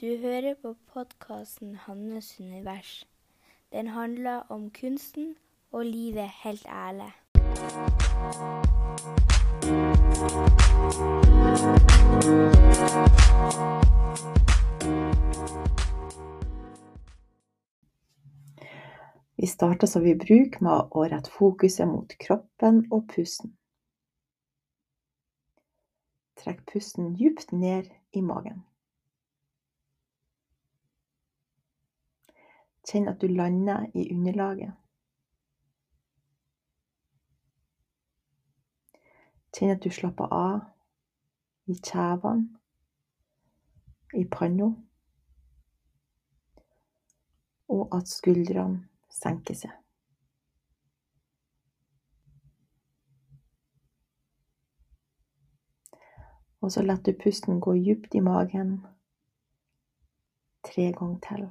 Du hører på podkasten 'Hannes univers'. Den handler om kunsten og livet helt ærlig. Vi starter som vi bruker med å rette fokuset mot kroppen og pusten. Trekk pusten djupt ned i magen. Kjenn at du lander i underlaget. Kjenn at du slapper av i kjevene, i panna, og at skuldrene senker seg. Og så lar du pusten gå djupt i magen tre ganger til.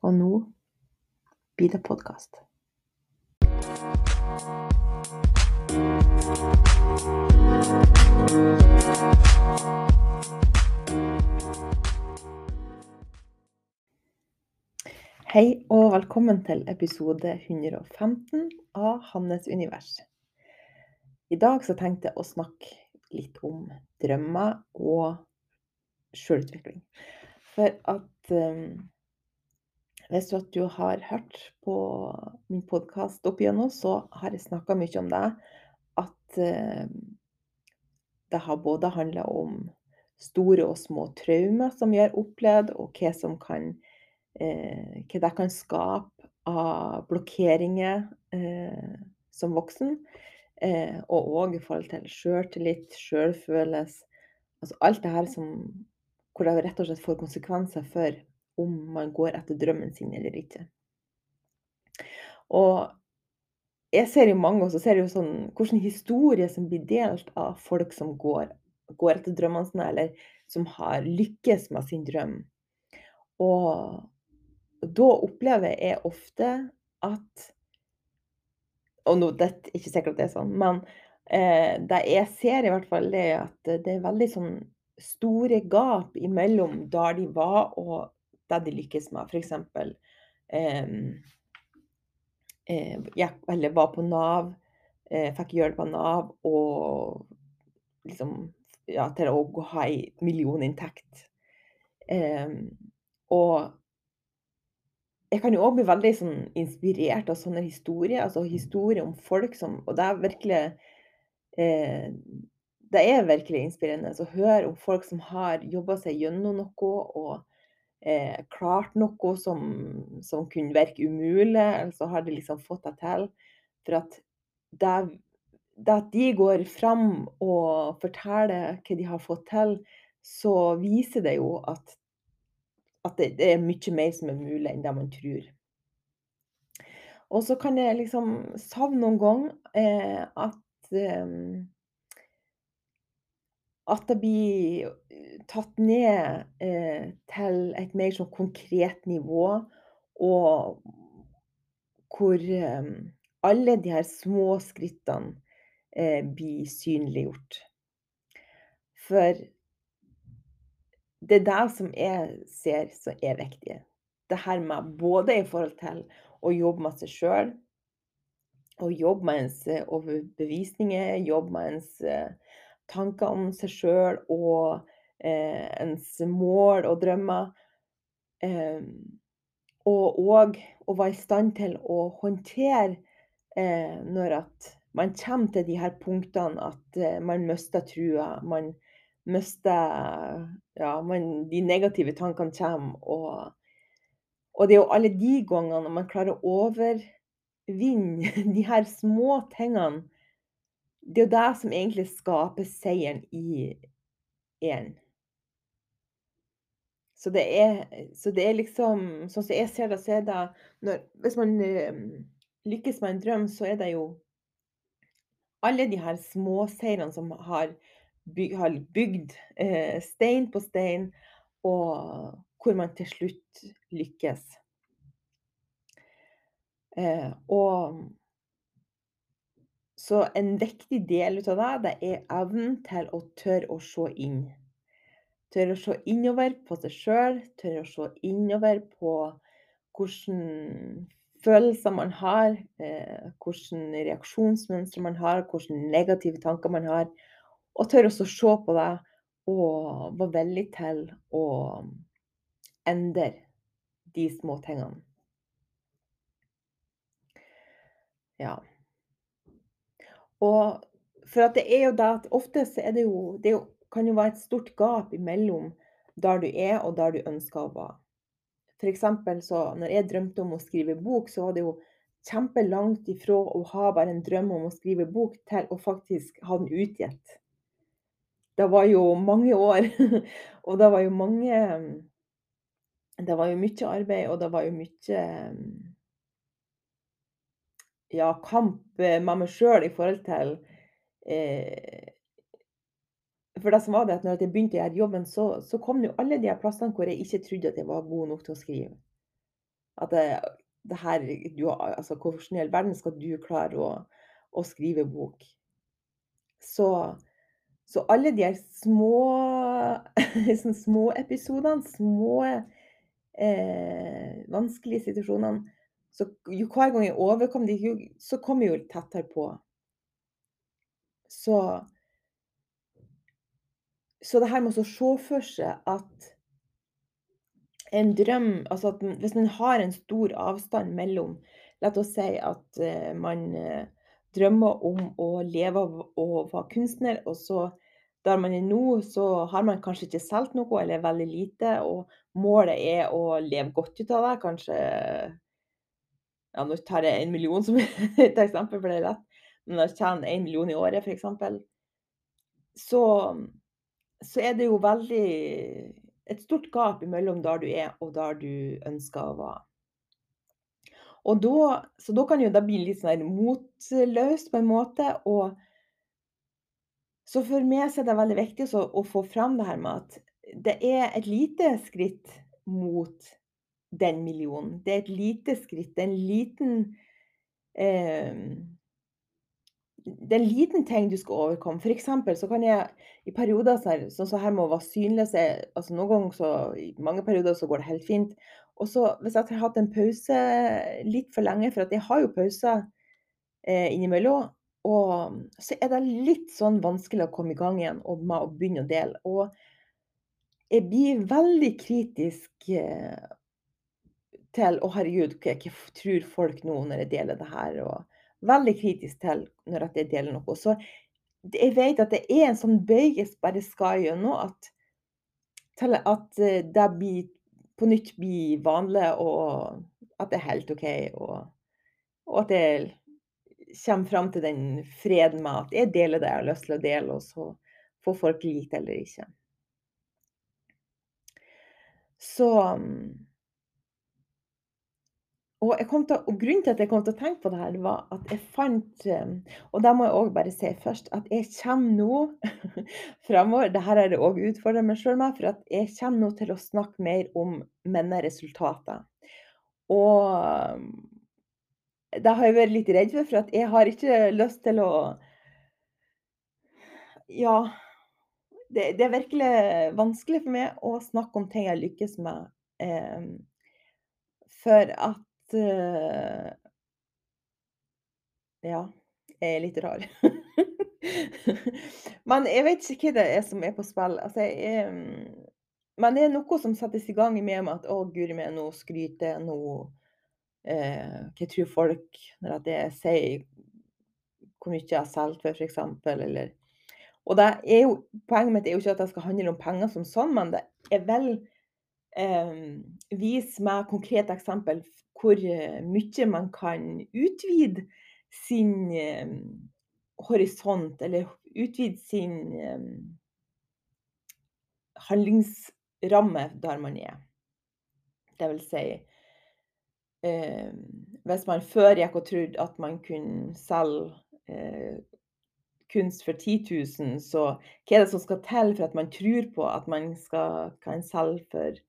Og nå blir det podkast. Hei og velkommen til episode 115 av Hannes univers. I dag så tenkte jeg å snakke litt om drømmer og sjølutvikling. For at um, hvis du, du har hørt på min podkast opp igjennom, så har jeg snakka mye om det. At um, det har både handla om store og små traumer som vi har opplevd, og hva som kan eh, hva det kan skape av blokkeringer eh, som voksen. Eh, og òg i forhold til sjøltillit, sjølfølelse. Altså alt det her som Hvor det rett og slett får konsekvenser for om man går etter drømmen sin eller ikke. Og jeg ser jo mange, og så ser jo sånn hvilken historie som blir delt av folk som går, går etter drømmene sine, eller som har lykkes med sin drøm. Og da opplever jeg ofte at Og nå, det er ikke sikkert at det er sånn, men eh, det jeg ser i hvert fall, er at det er veldig sånn store gap imellom der de var og det de lykkes med. F.eks. Eh, jeg eller var på Nav, eh, fikk hjelp av Nav og liksom ja, til å ha ei millioninntekt. Eh, og jeg kan jo òg bli veldig sånn, inspirert av sånne historier. Altså historier om folk som Og det er virkelig eh, Det er virkelig inspirerende å høre om folk som har jobba seg gjennom noe og eh, klart noe som, som, kunne virke umulig, eller så har de liksom fått det til. For at det, det at de går fram og forteller hva de har fått til, så viser det jo at at det, det, er mye mer som er mulig enn det man tror. Og så kan jeg liksom savne noen ganger eh, at eh, At det blir tatt ned eh, til et mer sånn konkret nivå, og hvor eh, alle de her små skrittene eh, blir synliggjort. For det er det som jeg ser som er viktig. Det her med både i forhold til å jobbe med seg sjøl, og jobbe med ens eh, overbevisninger, jobbe med ens eh, tanker om seg sjøl og ens mål og drømmer. Eh, og òg å være i stand til å håndtere eh, når at man kommer til de her punktene at eh, man mister trua. Man, mister Ja, man, de negative tankene kommer. Og, og det er jo alle de gangene man klarer å overvinne de her små tingene Det er jo det som egentlig skaper seieren i en. Så det, er, så det er liksom Sånn som jeg ser det, så er det når, Hvis man eh, lykkes med en drøm, så er det jo alle de her småseirene som har by, har bygd eh, stein på stein, og hvor man til slutt lykkes. Eh, og Så en viktig del av det, det er evnen til å tørre å se inn. Tørre å se innover på seg sjøl, tørre å se innover på hvilke følelser man har, eh, hvilke reaksjonsmønstre man har, hvilke negative tanker man har. Og tørre også å se på det og være villig til å endre de små tingene. Ja. Og for at det er jo det at ofte så er det jo Det er jo, kan jo være et stort gap imellom der du er og der du ønsker å være. Eksempel så når jeg drømte om å skrive bok, så var det jo kjempelangt ifra å ha bare en drøm om å skrive bok, til å faktisk ha den utgitt. Det var jo mange år, og det var jo mange Det var jo mye arbeid, og det var jo mye ja, kamp med meg sjøl i forhold til eh, For det som var det at når jeg begynte å gjøre jobben, så så kom jo alle de her plassene hvor jeg ikke trodde at jeg var god nok til å skrive. At det det her du altså hvordan i all verden skal du klare å å skrive bok? Så så alle de her små sånn småepisodene, små, eh, vanskelige situasjonene så jo hver gang jeg overkom de, så kom jeg jo tettere på. Så så det her med å se for seg at en drøm altså at hvis man har en stor avstand mellom La oss si at uh, man uh, drømmer om å leve av å være kunstner, og så der man er nå, så har man kanskje ikke solgt noe eller veldig lite, og målet er å leve godt ut av det. Kanskje ja, nå tar jeg en million som et eksempel, for det er lett. Men å tjene 1 million i året, f.eks., så så er det jo veldig et stort gap mellom der du er og der du ønsker å være. Og da så da kan jo det bli litt sånn motløst på en måte, og så for meg så er det veldig viktig å å få fram det her med at det er et lite skritt mot den millionen. Det er et lite skritt. En liten eh, det er en liten ting du skal overkomme. For eksempel så kan jeg i perioder sånn som så her med å være synlig så altså Noen ganger så I mange perioder så går det helt fint. Og så hvis jeg har hatt en pause litt for lenge, for at jeg har jo pauser eh, innimellom, og så er det litt sånn vanskelig å komme i gang igjen og med å begynne å dele. Og jeg blir veldig kritisk eh, til Å, herregud, hva tror folk nå når jeg deler det her? Og veldig kritisk til når jeg deler noe. Så jeg vet at det er en sånn bøy jeg bare skal gjennom, at, at eh, det blir, på nytt blir vanlig, og at det er helt OK. Og, og at jeg kommer fram til den freden med at jeg deler det jeg har lyst til å dele, og så får folk like eller ikke. Så og, til, og, grunnen til at jeg kom til å tenke på det her, var at jeg fant ehm, Og da må jeg òg bare si først at jeg kommer nå framover Dette har jeg òg utfordra meg sjøl med, for at jeg kommer nå til å snakke mer om mine resultater. Og ehm, det har jeg vært litt redd for, for at jeg har ikke lyst til å Ja. Det, det er virkelig vanskelig for meg å snakke om ting jeg lykkes med. Eh, for at uh, Ja, jeg er litt rar. Men jeg vet ikke hva det er som er på spill. Altså, jeg, mm, men det er noe som settes i gang med meg at 'Å, guri meg, nå skryter jeg', nå eh, Hva tror folk når jeg sier hvor mye jeg har solgt for, f.eks., Og det er jo, poenget mitt er jo ikke at det skal handle om penger som sånn, men det er vel eh, vise med konkrete eksempel hvor eh, mye man kan utvide sin eh, horisont, eller utvide sin eh, handlingsramme der man er. Det vil si eh, Hvis man før gikk og trodde at man kunne selge eh, kunst for 10 000, så hva er det som skal til for at man tror på at man skal, kan selge for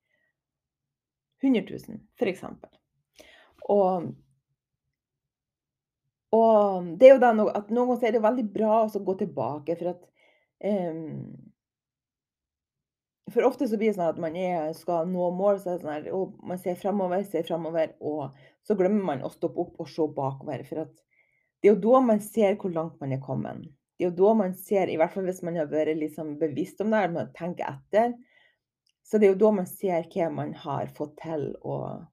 100 000, f.eks. Og Og det er jo da noe, at noen ganger er det veldig bra å gå tilbake, for at, um, For ofte så blir det sånn at man er skal nå mål, så sånn her og man ser fremover, ser fremover, og så glemmer man å stoppe opp og se bakover. For at det er jo da man ser hvor langt man er kommet. Det er jo da man ser, i hvert fall hvis man har vært liksom bevisst om det eller tenker etter, så det er jo da man ser hva man har fått til, og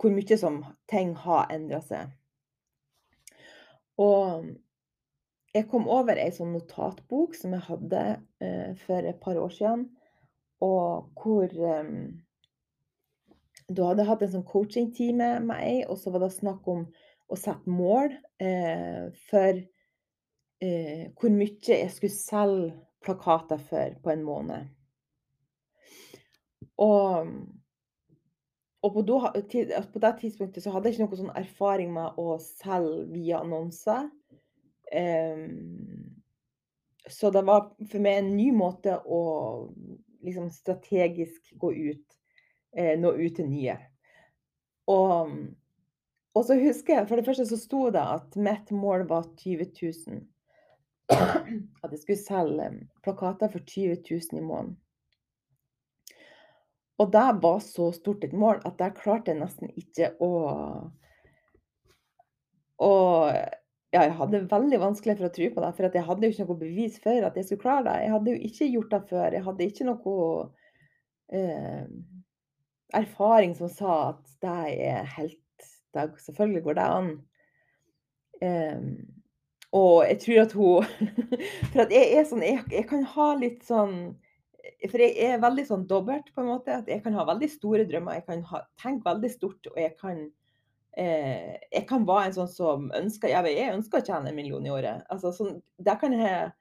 hvor mye som ting har endra seg. Og jeg kom over ei sånn notatbok som jeg hadde, eh, for et par år siden, og hvor, eh, Da hadde jeg hatt en sånn coachingtime med ei, og så var det snakk om å sette mål, eh, for, eh, hvor mye jeg skulle selge plakater for på en måned. Og og på do, tid på det tidspunktet så hadde jeg ikke noe sånn erfaring med å selge via annonser. Um, så det var for meg en ny måte å liksom strategisk gå ut, eh, nå ut til nye. Og og så husker jeg, for det første så sto det at mitt mål var 20 000. At jeg skulle selge plakater for 20 000 i måneden. Og det var så stort et mål at jeg klarte nesten ikke å Og ja, jeg hadde veldig vanskelig for å tro på det, for jeg hadde jo ikke noe bevis for at jeg skulle klare det. Jeg hadde jo ikke gjort det før. Jeg hadde ikke noe eh, erfaring som sa at det er helt det Selvfølgelig går det an. Eh, og jeg tror at hun For at jeg er sånn jeg jeg kan ha litt sånn For jeg er veldig sånn dobbelt, på en måte. At jeg kan ha veldig store drømmer. Jeg kan ha tenke veldig stort, og jeg kan eh, jeg kan være en sånn som ønsker ja, jeg ønsker å tjene en million i året. Altså sånn det kan jeg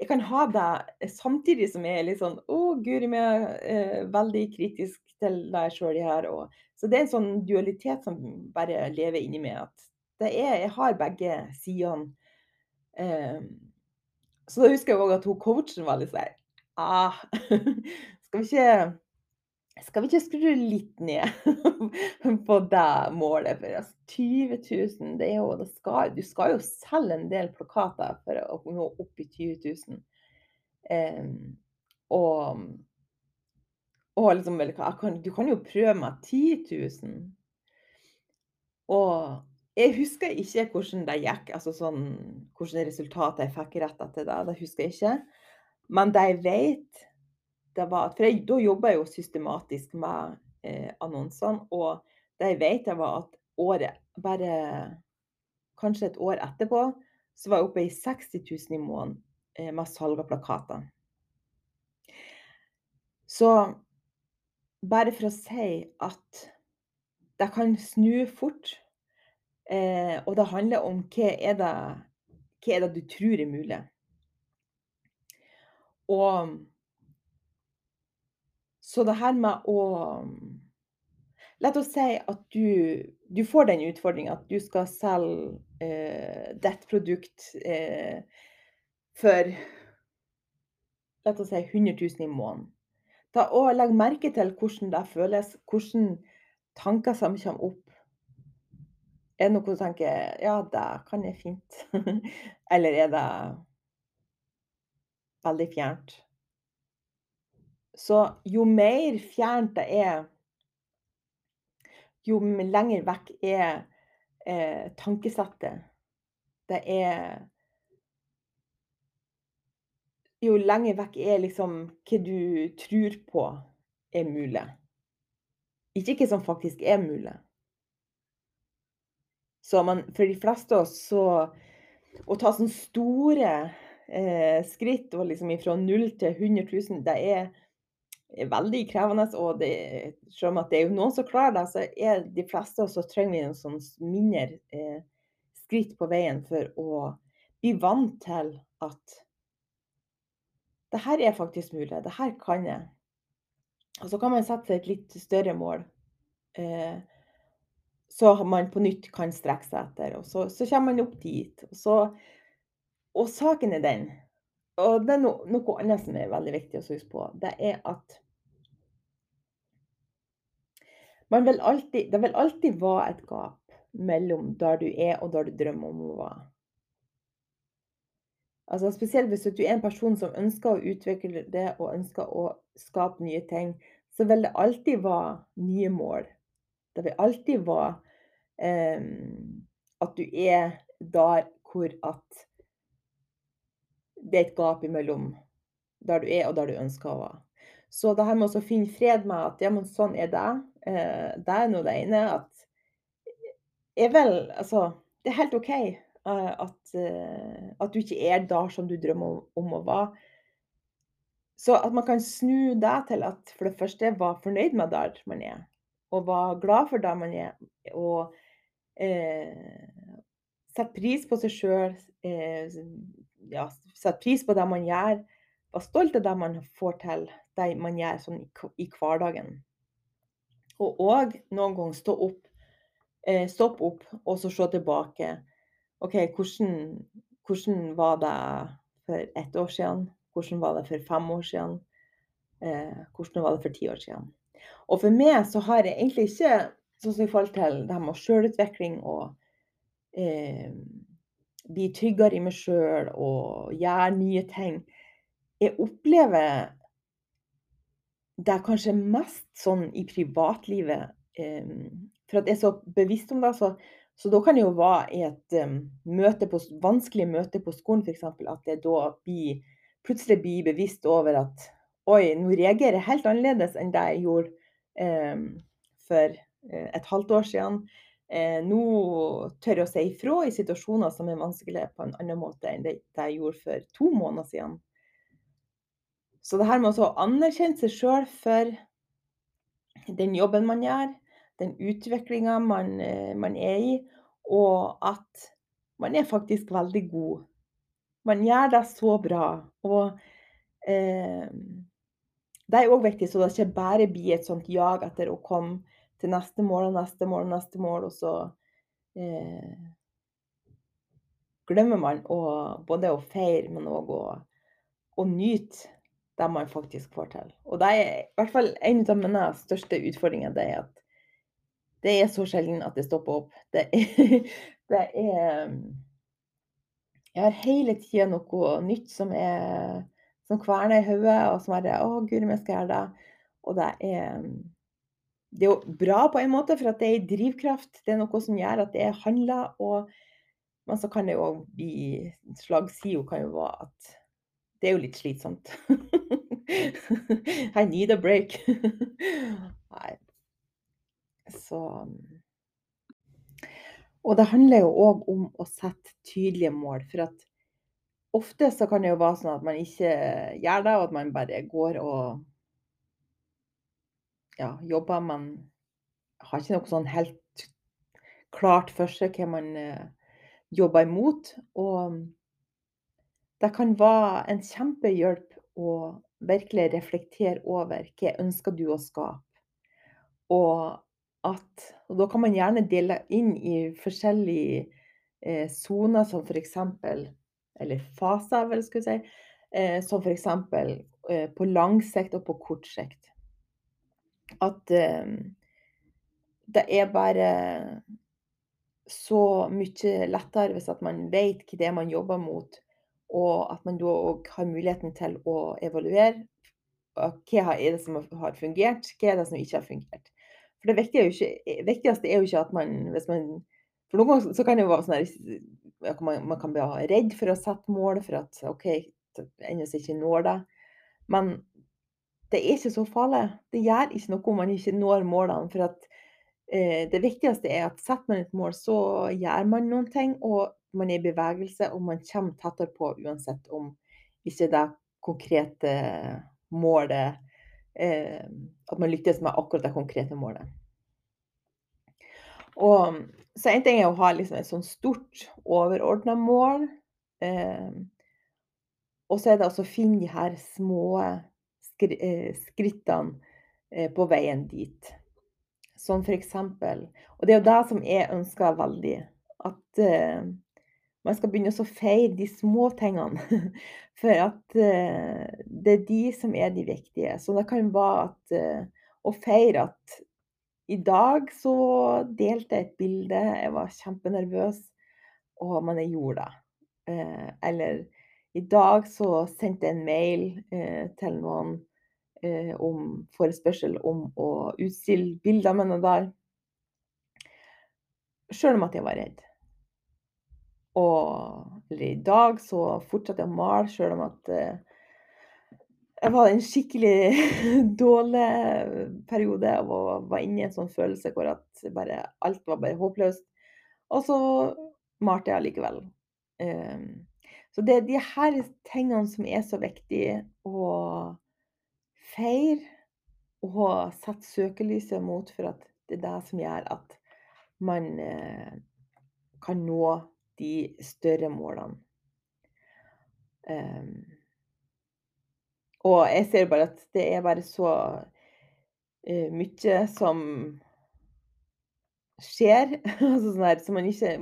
jeg kan ha det samtidig som jeg er litt sånn Å, guri meg, eh, veldig kritisk til deg jeg sjøl her. og Så det er en sånn dualitet som bare lever inni meg, at det er jeg har begge sidene. Eh, så da husker jeg òg at hun coachen var litt sånn ah, skal vi ikke skal vi ikke skru litt ned på det målet? For altså 20 000, det er jo det skal, Du skal jo selge en del plakater for å nå opp i 20 000. Em, og og liksom kan du kan jo prøve med 10 000. Og jeg husker ikke hvordan det gikk, altså sånn hvordan resultatet jeg fikk rett etter det, det husker jeg ikke. Men det jeg vet det var at For jeg, da jobba jeg jo systematisk med eh, annonsene, og det jeg vet, det var at året bare kanskje et år etterpå, så var jeg oppe i 60 000 i måneden eh, med salg av plakater. Så bare for å si at det kan snu fort, eh, og det handler om hva er det hva er det du tror er mulig. Og så det her med å La oss si at du du får den utfordringa at du skal selge, eh, ditt produkt, eh, for La oss si 100 000 i måneden. Da òg legg merke til hvordan det føles, hvilke tanker som kommer opp. Er det noe du tenker 'Ja, det kan jeg fint', eller er det veldig fjernt? Så jo mer fjernt det er jo lenger vekk er, eh, tankesettet. Det er jo lenger vekk er liksom hva du tror på er mulig. Ikke hva som faktisk er mulig. Så man for de fleste av oss så å ta sånne store, eh, skritt og liksom fra 0 til 100 000, det er veldig krevende, og det selv om det er noen som klarer det, så er de fleste av trenger vi en sånn mindre, eh, skritt på veien for å bli vant til at det her er faktisk mulig, det her kan jeg. Og så kan man sette seg et litt større mål, eh, så man på nytt kan strekke seg etter, og så så kommer man opp dit. Og så og saken er den, og det er no noe annet som er veldig viktig å huske på, det er at man vil alltid det vil alltid være et gap mellom der du er og der du drømmer om å være. Altså spesielt hvis du er en person som ønsker å utvikle det og ønsker å skape nye ting, så vil det alltid være nye mål. Det vil alltid være um, at du er der hvor at det er et gap imellom der du er og der du ønsker å være. Så det her med å finne fred med at ja, men sånn er det, eh, det er nå det ene. At er vel Altså, det er helt OK eh, at, eh, at, du ikke er der som du drømmer om, å være. Så at man kan snu det til at for det første var fornøyd med der man er, og var glad for der man er, og eh, sette pris på seg sjøl, eh, ja, sette pris på det man gjør, være stolt av det man får til, det man gjør sånn i, hverdagen. Og òg noen ganger stå opp, eh, stoppe opp og så se tilbake. OK, hvordan, hvordan, var det for ett år siden? Hvordan var det for fem år siden? Eh, hvordan var det for ti år siden? Og for meg så har jeg egentlig ikke sånn som i forhold til det med sjølutvikling og eh, bli tryggere i meg sjøl og gjøre nye ting. Jeg opplever det kanskje mest sånn i privatlivet. Eh, for at jeg er så bevisst om det. Så, så da kan det jo være i et um, møte på, vanskelig møte på skolen f.eks. at jeg da blir, plutselig blir bevisst over at oi, nå reagerer jeg helt annerledes enn det jeg gjorde um, for et halvt år siden. Eh, nå tør å si ifra i situasjoner som er vanskelige på en annen måte enn det jeg gjorde for to måneder siden. Så det her med å anerkjenne seg sjøl for den jobben man gjør, den utviklinga man, eh, man, er i, og at man er faktisk veldig god. Man gjør det så bra. Og eh, det er òg viktig, så det ikke bare blir et sånt jag etter å komme til neste mål og neste mål og neste mål, og så eh, glemmer man å, både å feire, men òg å, å nyte det man faktisk får til. Og det er i hvert fall en av mine største utfordringer. Det er at det er så sjelden at det stopper opp. Det er, det er Jeg har hele tida noe nytt som er som kverner i hodet, og som er 'Å, guri, vi skal gjøre det'. Og det er Det er jo bra på en måte, for at det er en drivkraft. Det er noe som gjør at det handler. og men så kan det jo bli Slagsida kan jo være at det er jo litt slitsomt. I need a break. Nei. Så Og det handler jo òg om å sette tydelige mål. For at ofte så kan det jo være sånn at man ikke gjør det, og at man bare går og ja, jobber. Man har ikke noe sånn helt klart for seg hva man uh, jobber imot. Og det kan være en kjempehjelp å virkelig reflektere over hva ønsker du å skape. Og, at, og da kan man gjerne dele inn i forskjellige eh, soner, som f.eks. Eller faser, vel, skulle jeg si. Eh, som f.eks. Eh, på lang sikt og på kort sikt. At eh, det er bare så mye lettere hvis at man vet hva det er man jobber mot, og at man da òg har muligheten til å evaluere. Hva er det som har fungert, hva er det som ikke har fungert. For det viktigste er jo ikke, viktigste er jo ikke at man hvis man For noen ganger så kan det jo være sånn at man, man, kan bli redd for å sette mål, for at OK, ennå ikke når det. Men det er ikke så farlig. Det gjør ikke noe om man ikke når målene. For at eh, det viktigste er at setter man et mål, så gjør man noen ting. Og man er i bevegelse, og man kommer tettere på uansett om ikke det konkrete målet eh, At man lykkes med akkurat det konkrete målet. Og, så en ting er å ha liksom et sånn stort, overordna mål. Eh, og så er det altså å finne de her små skrittene eh, på veien dit. Som eksempel Og det er jo det som jeg ønsker veldig. At uh, man skal begynne å feire de små tingene. For at uh, det er de som er de viktige. Så det kan være at uh, å feire at i dag så delte jeg et bilde. Jeg var kjempenervøs, og men jeg gjorde det. Eh, eller i dag så sendte jeg en mail eh, til noen eh, om forespørsel om å utstille bilder noe der. Sjøl om at jeg var redd. Og i dag så fortsatte jeg å male, sjøl om at eh, jeg var i en skikkelig dårlig periode og var inne i en sånn følelse hvor at bare, alt var bare håpløst. Og så malte jeg allikevel. Um, så det er de her tingene som er så viktige å feire og sette søkelyset mot, for at det er det som gjør at man eh, kan nå de større målene. Um, og jeg ser bare at det er bare så uh, mye som skjer. altså sånn her, som man ikke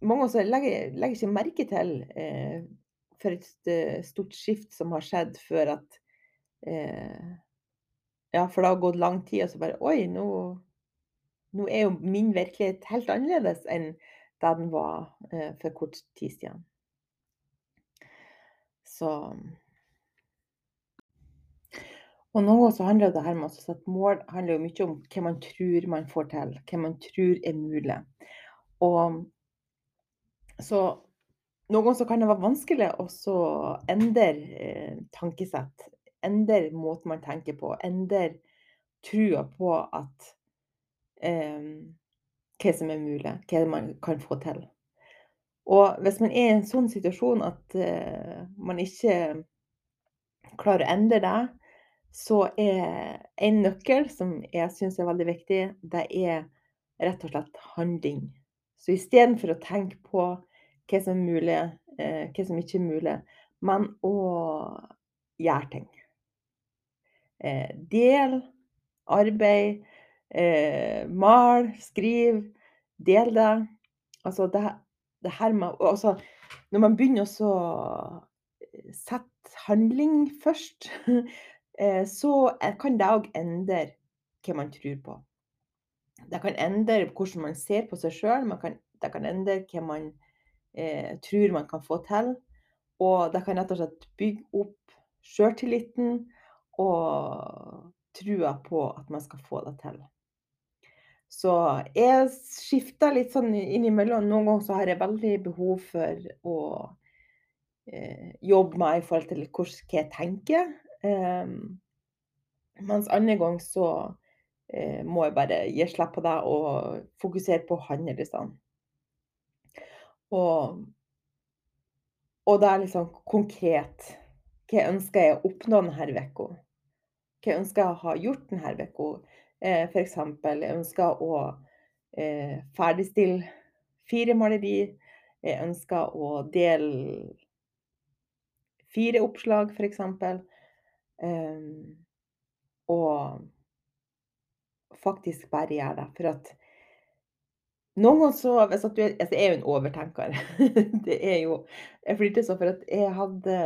Mange også legger, legger ikke merke til uh, for et uh, stort skift som har skjedd før at Ja, for det har gått lang tid, og så bare Oi, nå, nå er jo min virkelighet helt annerledes enn da den var for kort tid siden. Så og ganger så handler det her med å sette mål handler jo mye om hva man tror man får til, hva man tror er mulig. Og så noen ganger kan det være vanskelig å endre eh, tankesett. Endre måten man tenker på. Endre trua på at eh, hva som er mulig, hva man kan få til. Og hvis man er i en sånn situasjon at eh, man ikke klarer å endre det, så er en nøkkel som jeg syns er veldig viktig, det er rett og slett handling. Så istedenfor å tenke på hva som er mulig, eh, hva som ikke er mulig, men å gjøre ting. Eh, del, arbeid, eh, mal, skriv, del det. Altså det, det her med altså, Når man begynner å sette handling først Eh, så eh, kan det òg endre hva man tror på. Det kan endre hvordan man ser på seg sjøl, det kan endre hva man eh, tror man kan få til. Og det kan rett og slett bygge opp sjøltilliten og trua på at man skal få det til. Så jeg skifter litt sånn innimellom. Noen ganger så har jeg veldig behov for å eh, jobbe med i forhold til hva jeg tenker. Eh, mens andre ganger så eh, må jeg bare gi slipp på det og fokusere på handelsene. Og, og det er liksom konkret. Hva ønsker jeg å oppnå denne uka? Hva jeg ønsker å ha gjort denne uka? Eh, F.eks. jeg ønsker å eh, ferdigstille fire maleri. Jeg ønsker å dele fire oppslag, f.eks. Um, og faktisk bare gjøre det. For at noen ganger så hvis at du altså Jeg er jo en overtenker. det er jo Jeg flirte så for at jeg hadde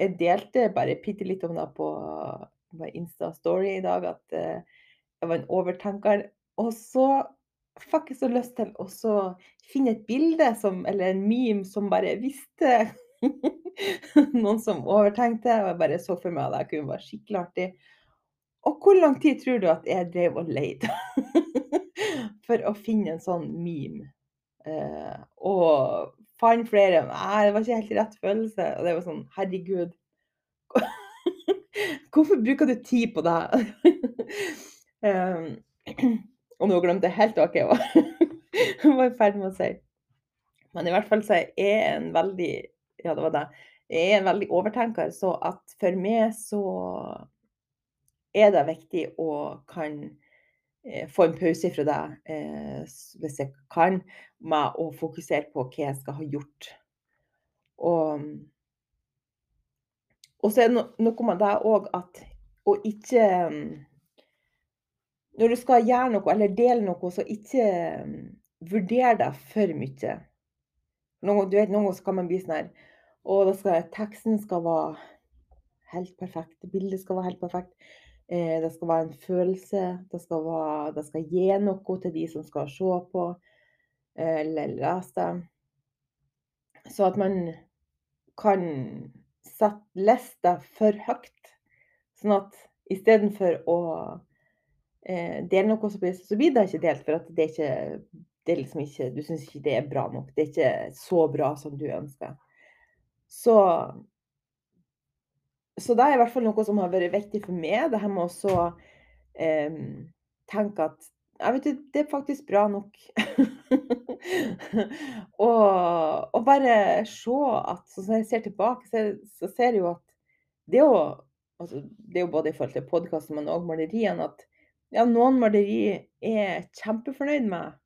Jeg delte bare bitte litt om det på, på Insta-story i dag, at uh, jeg var en overtenker. Og så fikk jeg så lyst til å finne et bilde som, eller en meme som bare visste Noen som overtenkte. Og jeg bare så for meg at jeg kunne være skikkelig artig. Og hvor lang tid tror du at jeg drev og leide for å finne en sånn meme? Eh, og fant flere. Nei, det var ikke helt rett følelse. Og det var sånn Herregud. Hvorfor bruker du tid på det? um, og nå glemte jeg helt hva jeg var, var i ferd med å si. Men i hvert fall så er jeg en veldig ja, det var det. Jeg er en veldig overtenker, så at for meg så er det viktig å kan eh, få en pause fra det, eh, hvis jeg kan, med å fokusere på hva jeg skal ha gjort. Og, og så er det noe med det òg at å ikke Når du skal gjøre noe eller dele noe, så ikke vurder det for mye. Noen, du vet, noen ganger kan man bli sånn her og skal, teksten skal være helt perfekt, bildet skal være helt perfekt. Eh, det skal være en følelse. Det skal, være, det skal gi noe til de som skal se på eh, eller lese det. Så at man kan sette lista for høyt. Sånn at istedenfor å eh, dele noe, så blir, så blir det ikke delt. For det ikke det liksom ikke, Du syns ikke det er bra nok. Det er ikke så bra som du ønsker. Så så det er i hvert fall noe som har vært viktig for meg. Det her med å eh, tenke at jeg vet ikke, det er faktisk bra nok. og, og, bare se at så når jeg ser tilbake, så, så ser jeg jo at det, å, altså, det er jo både i forhold til podkasten, men òg maleriene, at ja, noen maleri er jeg kjempefornøyd med.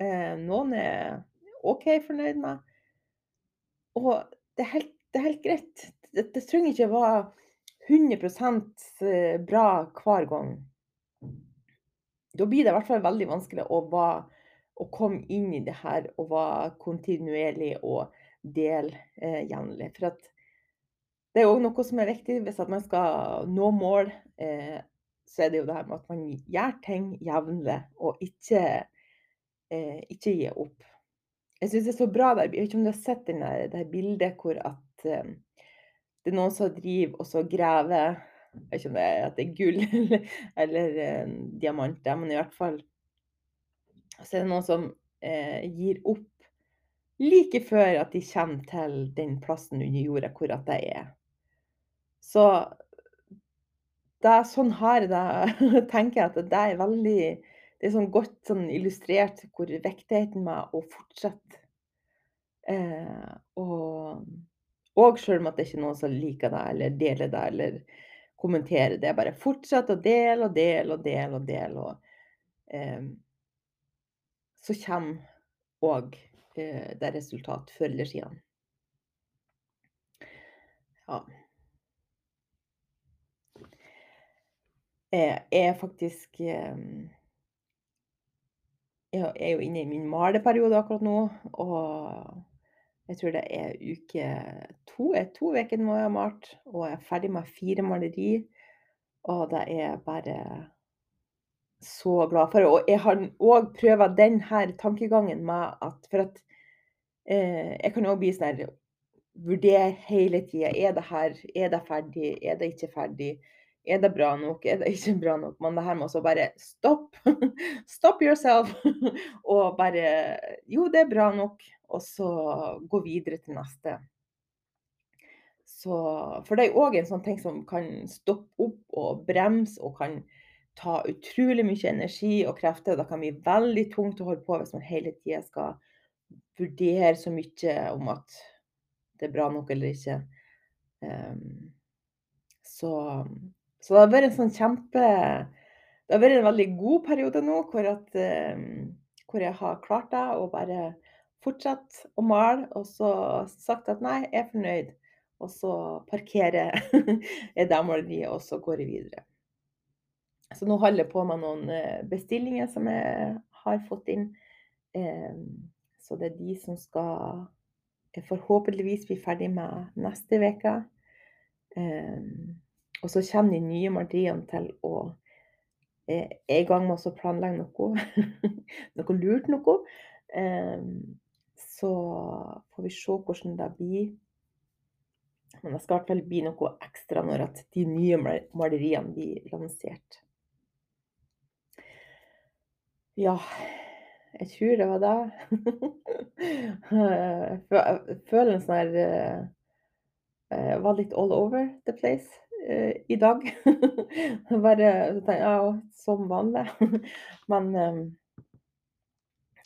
Eh, noen er OK fornøyd med. Og det er helt, det er helt greit. Det, det trenger ikke være 100 eh, bra hver gang. Da blir det i hvert fall veldig vanskelig å, være, å komme inn i det her og være kontinuerlig og dele eh, jevnlig. For det er òg noe som er viktig hvis man skal nå mål. Eh, så er det jo det her med at man gjør ting jevnlig, og ikke eh, ikke gir opp. Jeg syns det er så bra der. Jeg vet ikke om du har sett denne, det bildet hvor at eh, det er noen som driver og så graver Jeg vet ikke om det er, at det er gull eller, eller eh, diamanter, men i hvert fall så er det noen som eh, gir opp like før at de kommer til den plassen under jorda hvor at det er. Så det er sånn her det tenker jeg at det er veldig det er sånn godt sånn illustrert hvor viktigheten med å fortsette. Eh, og, og selv om at det ikke er noen som liker deg, eller deler deg, eller kommenterer det. Bare fortsett å dele og dele og dele og dele. Og eh, så kommer òg eh, det resultat før eller siden. Ja. Jeg er faktisk eh, jeg er jo inne i min maleperiode akkurat nå, og jeg tror det er uke to. Er to uker nå jeg har malt, og jeg er ferdig med fire maleri. Og det er bare så glad for. Og jeg har òg prøvd denne tankegangen med at For at eh, jeg kan òg bli sånn her Vurdere hele tida. Er det her Er det ferdig? Er det ikke ferdig? Er det bra nok? Er det ikke bra nok? Men det her med å bare stopp. Stop yourself. og bare Jo, det er bra nok. Og så gå videre til neste. Så, for det er òg en sånn ting som kan stoppe opp og bremse og kan ta utrolig mye energi og krefter. Og det kan bli veldig tungt å holde på hvis man hele tida skal vurdere så mye om at det er bra nok eller ikke. Um, så så det har vært en sånn kjempe Det har vært en veldig god periode nå hvor, at, eh, hvor jeg har klart det å bare fortsette å male, og så sagt at nei, jeg er fornøyd. Og så parkerer jeg det maleriet, og så går jeg videre. Så nå holder jeg på med noen eh, bestillinger som jeg har fått inn. Eh, så det er de som skal forhåpentligvis bli ferdig med neste uke. Og så kommer de nye maleriene til å eh, er i gang med å planlegge noe. noe lurt noe. Um, så får vi se hvordan det blir. Men det skal i hvert fall bli noe ekstra når de nye maleriene blir lansert. Ja, jeg tror det var det. Jeg føler en sånn her uh, Var litt all over the place eh, i dag. Bare ja, som vanlig. Men eh,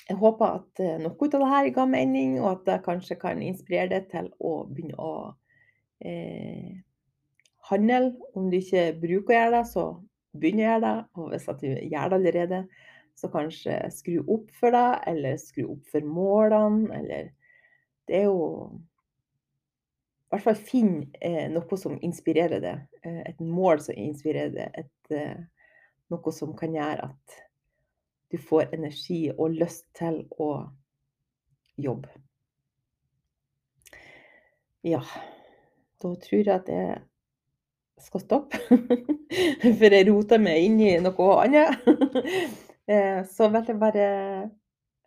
jeg håper at eh, noe av det her ga mening, og at det kanskje kan inspirere deg til å begynne å eh, handle. Om du ikke bruker å gjøre det, så begynn å gjøre det. Og hvis du gjør det allerede, så kanskje skru opp for deg, eller skru opp for målene, eller Det er jo hvert fall finn eh, noe som inspirerer det. Eh, et mål som inspirerer det. Et, eh, noe som kan gjøre at du får energi og lyst til å jobbe. Ja, da tror jeg at jeg skal stoppe. For jeg roter meg inn i noe annet. Eh, så vil jeg bare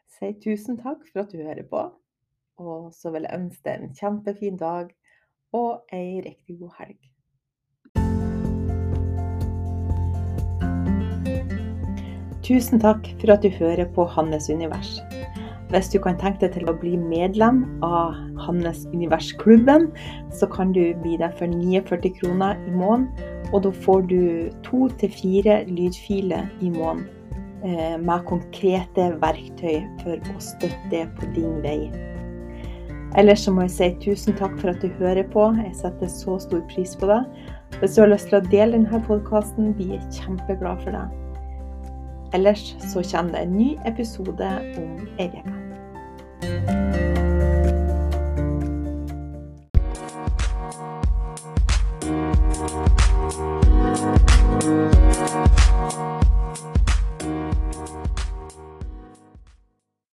si tusen takk for at du hører på. Og så vil jeg ønske deg en kjempefin dag og ei riktig god helg. Tusen takk for at du hører på Hannes univers. Hvis du kan tenke deg til å bli medlem av Hannes Univers-klubben, så kan du bli der for 49 kroner i måneden. Og da får du to til fire lydfiler i måneden eh, med konkrete verktøy for å støtte på din vei. Ellers så må jeg si tusen takk for at du hører på. Jeg setter så stor pris på det. Hvis du har lyst til å dele denne podkasten, vi er kjempeglade for det. Ellers så kommer det en ny episode om ei uke.